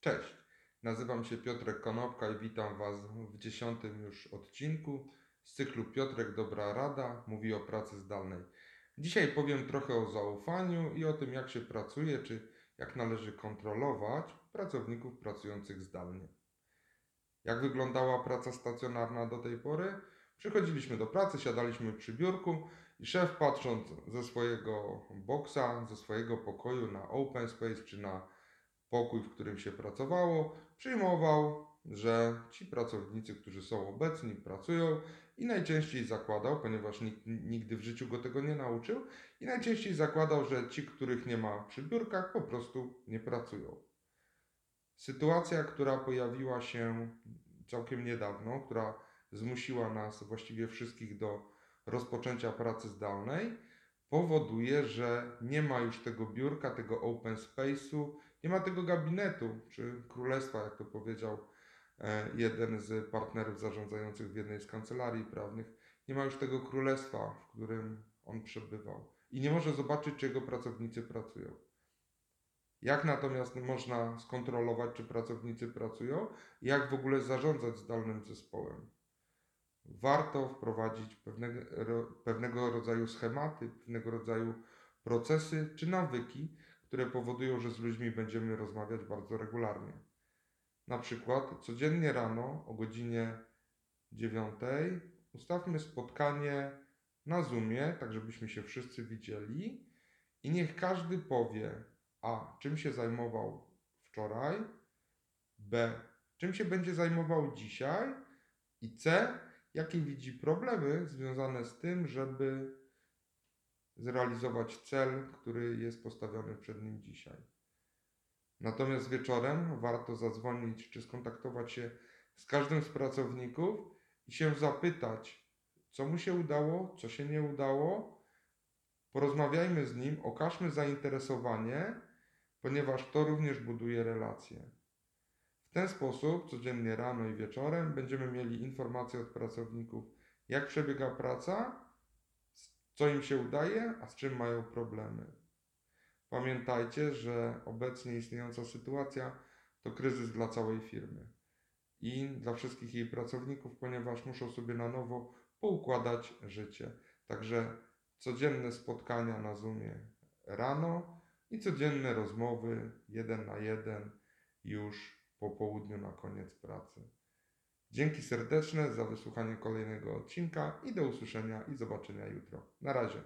Cześć, nazywam się Piotrek Konopka i witam Was w dziesiątym już odcinku z cyklu Piotrek Dobra Rada mówi o pracy zdalnej. Dzisiaj powiem trochę o zaufaniu i o tym, jak się pracuje, czy jak należy kontrolować pracowników pracujących zdalnie. Jak wyglądała praca stacjonarna do tej pory? Przychodziliśmy do pracy, siadaliśmy przy biurku i szef patrząc ze swojego boksa, ze swojego pokoju na open space czy na pokój, w którym się pracowało, przyjmował, że ci pracownicy, którzy są obecni, pracują i najczęściej zakładał, ponieważ nikt nigdy w życiu go tego nie nauczył, i najczęściej zakładał, że ci, których nie ma przy biurkach, po prostu nie pracują. Sytuacja, która pojawiła się całkiem niedawno, która zmusiła nas właściwie wszystkich do rozpoczęcia pracy zdalnej, powoduje, że nie ma już tego biurka, tego open space'u, nie ma tego gabinetu czy królestwa, jak to powiedział e, jeden z partnerów zarządzających w jednej z kancelarii prawnych. Nie ma już tego królestwa, w którym on przebywał i nie może zobaczyć, czy jego pracownicy pracują. Jak natomiast można skontrolować, czy pracownicy pracują? Jak w ogóle zarządzać zdalnym zespołem? Warto wprowadzić pewnego, pewnego rodzaju schematy, pewnego rodzaju procesy czy nawyki, które powodują, że z ludźmi będziemy rozmawiać bardzo regularnie. Na przykład codziennie rano o godzinie 9 ustawmy spotkanie na Zoomie, tak żebyśmy się wszyscy widzieli i niech każdy powie A. czym się zajmował wczoraj, B. czym się będzie zajmował dzisiaj i C. jakie widzi problemy związane z tym, żeby zrealizować cel, który jest postawiony przed nim dzisiaj. Natomiast wieczorem warto zadzwonić czy skontaktować się z każdym z pracowników i się zapytać, co mu się udało, co się nie udało. Porozmawiajmy z nim, okażmy zainteresowanie, ponieważ to również buduje relacje. W ten sposób codziennie rano i wieczorem będziemy mieli informacje od pracowników, jak przebiega praca, co im się udaje, a z czym mają problemy. Pamiętajcie, że obecnie istniejąca sytuacja to kryzys dla całej firmy i dla wszystkich jej pracowników, ponieważ muszą sobie na nowo poukładać życie. Także codzienne spotkania na Zoomie rano i codzienne rozmowy jeden na jeden już po południu na koniec pracy. Dzięki serdeczne za wysłuchanie kolejnego odcinka i do usłyszenia i zobaczenia jutro. Na razie.